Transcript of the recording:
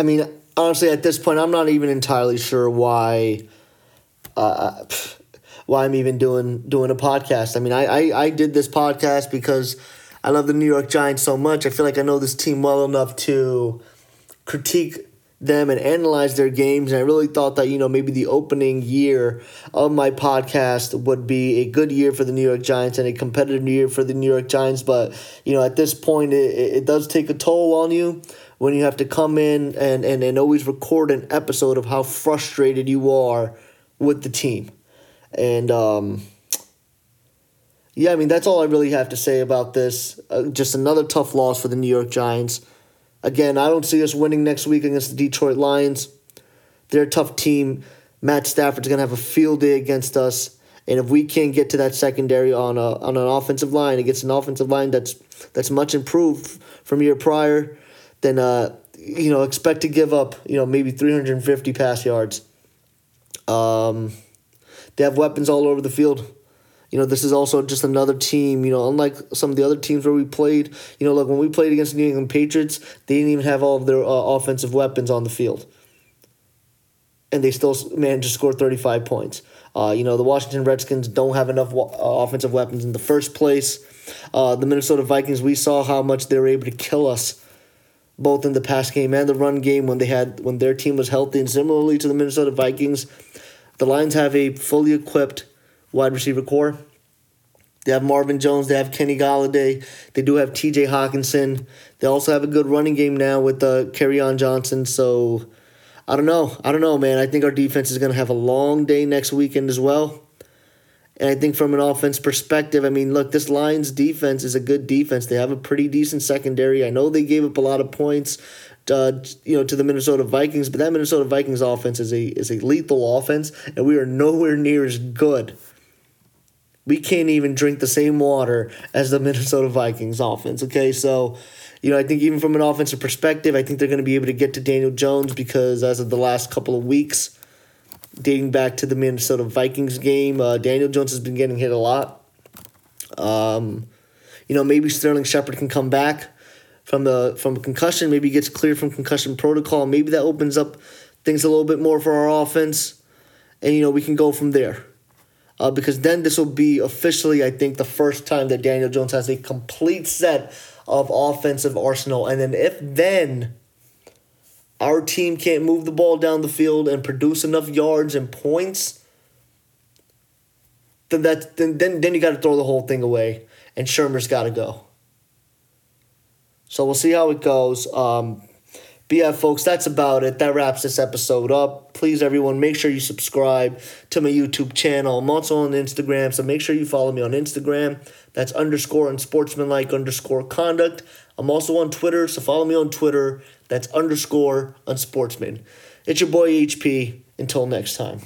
I mean, honestly, at this point, I'm not even entirely sure why. Uh, why I'm even doing doing a podcast. I mean, I, I I did this podcast because I love the New York Giants so much. I feel like I know this team well enough to critique them and analyze their games. And I really thought that, you know, maybe the opening year of my podcast would be a good year for the New York Giants and a competitive year for the New York Giants. But, you know, at this point, it, it does take a toll on you when you have to come in and, and, and always record an episode of how frustrated you are with the team. And, um, yeah, I mean, that's all I really have to say about this. Uh, just another tough loss for the New York Giants. Again, I don't see us winning next week against the Detroit Lions. They're a tough team. Matt Stafford's going to have a field day against us. And if we can't get to that secondary on a on an offensive line against an offensive line that's that's much improved from year prior, then uh, you know expect to give up you know maybe 350 pass yards. Um, they have weapons all over the field. You know, this is also just another team, you know, unlike some of the other teams where we played, you know, like when we played against the New England Patriots, they didn't even have all of their uh, offensive weapons on the field. And they still managed to score 35 points. Uh, you know, the Washington Redskins don't have enough uh, offensive weapons in the first place. Uh, the Minnesota Vikings, we saw how much they were able to kill us both in the pass game and the run game when they had when their team was healthy. And similarly to the Minnesota Vikings, the Lions have a fully equipped wide receiver core. They have Marvin Jones. They have Kenny Golladay. They do have T.J. Hockenson. They also have a good running game now with uh, Kerryon Johnson. So I don't know. I don't know, man. I think our defense is going to have a long day next weekend as well. And I think from an offense perspective, I mean, look, this Lions defense is a good defense. They have a pretty decent secondary. I know they gave up a lot of points, uh, you know, to the Minnesota Vikings, but that Minnesota Vikings offense is a is a lethal offense, and we are nowhere near as good we can't even drink the same water as the Minnesota Vikings offense. Okay, so you know, I think even from an offensive perspective, I think they're going to be able to get to Daniel Jones because as of the last couple of weeks, dating back to the Minnesota Vikings game, uh, Daniel Jones has been getting hit a lot. Um, you know, maybe Sterling Shepard can come back from the from concussion. Maybe he gets cleared from concussion protocol. Maybe that opens up things a little bit more for our offense, and you know we can go from there uh, because then this will be officially, I think, the first time that Daniel Jones has a complete set of offensive arsenal. And then if then our team can't move the ball down the field and produce enough yards and points, then that then then, then you got to throw the whole thing away, and Shurmur's got to go. So we'll see how it goes. Um, but yeah, folks, that's about it. That wraps this episode up. Please, everyone, make sure you subscribe to my YouTube channel. I'm also on Instagram, so make sure you follow me on Instagram. That's underscore unsportsmanlike underscore conduct. I'm also on Twitter, so follow me on Twitter. That's underscore unsportsman. It's your boy HP. Until next time.